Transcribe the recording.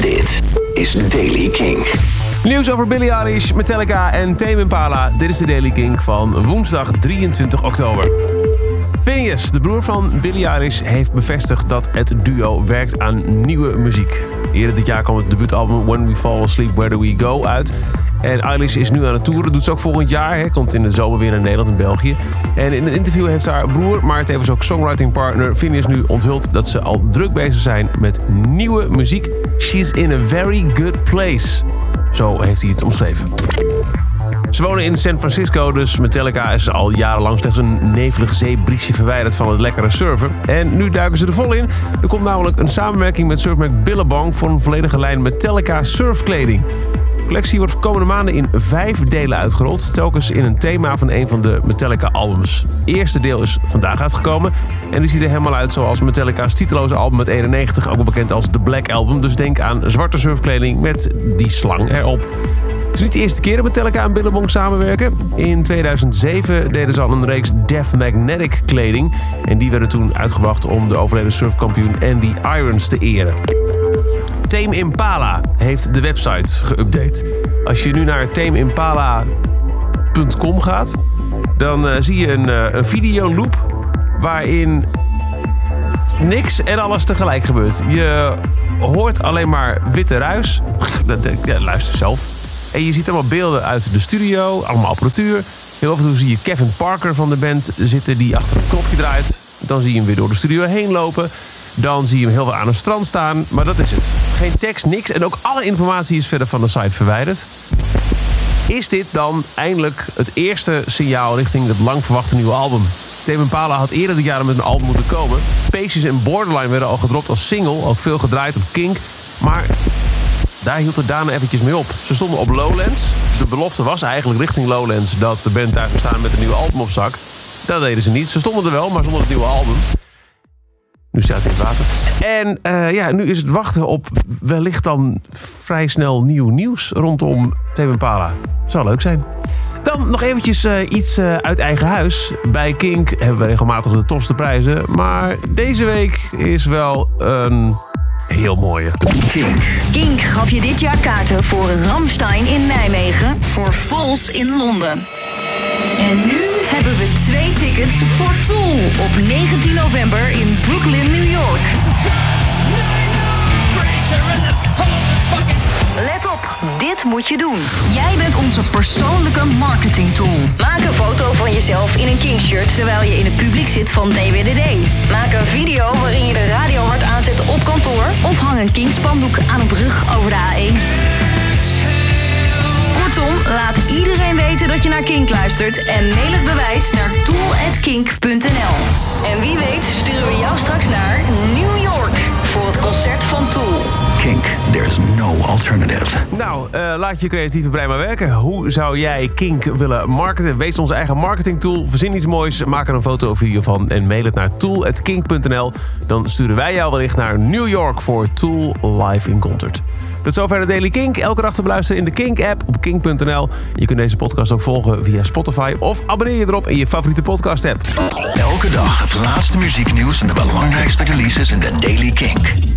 Dit is Daily King. Nieuws over Billie Eilish, Metallica en Tame Impala. Dit is de Daily King van woensdag 23 oktober. Phineas, de broer van Billie Eilish, heeft bevestigd dat het duo werkt aan nieuwe muziek. Eerder dit jaar kwam het debuutalbum When We Fall Asleep, Where Do We Go uit. En Eilish is nu aan het toeren, doet ze ook volgend jaar. Hè. Komt in de zomer weer naar Nederland en België. En in een interview heeft haar broer, maar tevens ook songwriting-partner Phineas nu onthuld dat ze al druk bezig zijn met nieuwe muziek. She's in a very good place. Zo heeft hij het omschreven. Ze wonen in San Francisco, dus Metallica is al jarenlang slechts een nevelig zeebriesje verwijderd van het lekkere surfen. En nu duiken ze er vol in. Er komt namelijk een samenwerking met surfmerk Billabong voor een volledige lijn Metallica surfkleding. De collectie wordt komende maanden in vijf delen uitgerold, telkens in een thema van een van de Metallica-albums. Het eerste deel is vandaag uitgekomen en die ziet er helemaal uit zoals Metallica's titeloze album uit 91, ook wel bekend als The Black Album. Dus denk aan zwarte surfkleding met die slang erop. Het is niet de eerste keer dat Metallica en Billabong samenwerken. In 2007 deden ze al een reeks Death Magnetic kleding. En die werden toen uitgebracht om de overleden surfkampioen Andy Irons te eren. Tame Impala heeft de website geüpdate. Als je nu naar tameimpala.com gaat, dan uh, zie je een, uh, een videoloop waarin niks en alles tegelijk gebeurt. Je hoort alleen maar witte ruis. Ja, luister zelf. En je ziet allemaal beelden uit de studio, allemaal apparatuur. Heel af en toe zie je Kevin Parker van de band zitten die achter een knopje draait. Dan zie je hem weer door de studio heen lopen. Dan zie je hem heel veel aan het strand staan. Maar dat is het. Geen tekst, niks. En ook alle informatie is verder van de site verwijderd. Is dit dan eindelijk het eerste signaal richting het lang verwachte nieuwe album? Tame Impala had eerder dit jaar met een album moeten komen. Patience en Borderline werden al gedropt als single. Ook veel gedraaid op Kink. Maar daar hield het daarna eventjes mee op. Ze stonden op Lowlands. De belofte was eigenlijk richting Lowlands dat de band daar zou staan met een nieuwe album op zak. Dat deden ze niet. Ze stonden er wel, maar zonder het nieuwe album. Nu staat hij in het water. En uh, ja, nu is het wachten op wellicht dan vrij snel nieuw nieuws rondom Tame Impala. Zou leuk zijn. Dan nog eventjes uh, iets uh, uit eigen huis. Bij Kink hebben we regelmatig de tofste prijzen. Maar deze week is wel een heel mooie. Kink. Kink gaf je dit jaar kaarten voor Ramstein in Nijmegen, voor Vols in Londen. En nu hebben we twee tickets voor Tool op 19 november in Brooklyn, New York. Let op, dit moet je doen. Jij bent onze persoonlijke marketing tool. Maak een foto van jezelf in een King-shirt terwijl je in het publiek zit van DWDD. Maak een video waarin je de radio hard aanzet op kantoor. Of hang een King-spandoek aan een brug over de A1. Kortom, laat iedereen Kink luistert en mail het bewijs naar tool.kink.nl. En wie weet sturen we jou straks naar There's no alternative. Nou, uh, laat je creatieve brein maar werken. Hoe zou jij Kink willen marketen? Wees onze eigen marketing tool. Verzin iets moois, maak er een foto of video van en mail het naar tool.kink.nl. Dan sturen wij jou wellicht naar New York voor Tool Live in Concert. Tot zover de Daily Kink. Elke dag te beluisteren in de Kink-app op kink.nl. Je kunt deze podcast ook volgen via Spotify of abonneer je erop in je favoriete podcast-app. Elke dag het laatste muzieknieuws en de belangrijkste releases in de Daily Kink.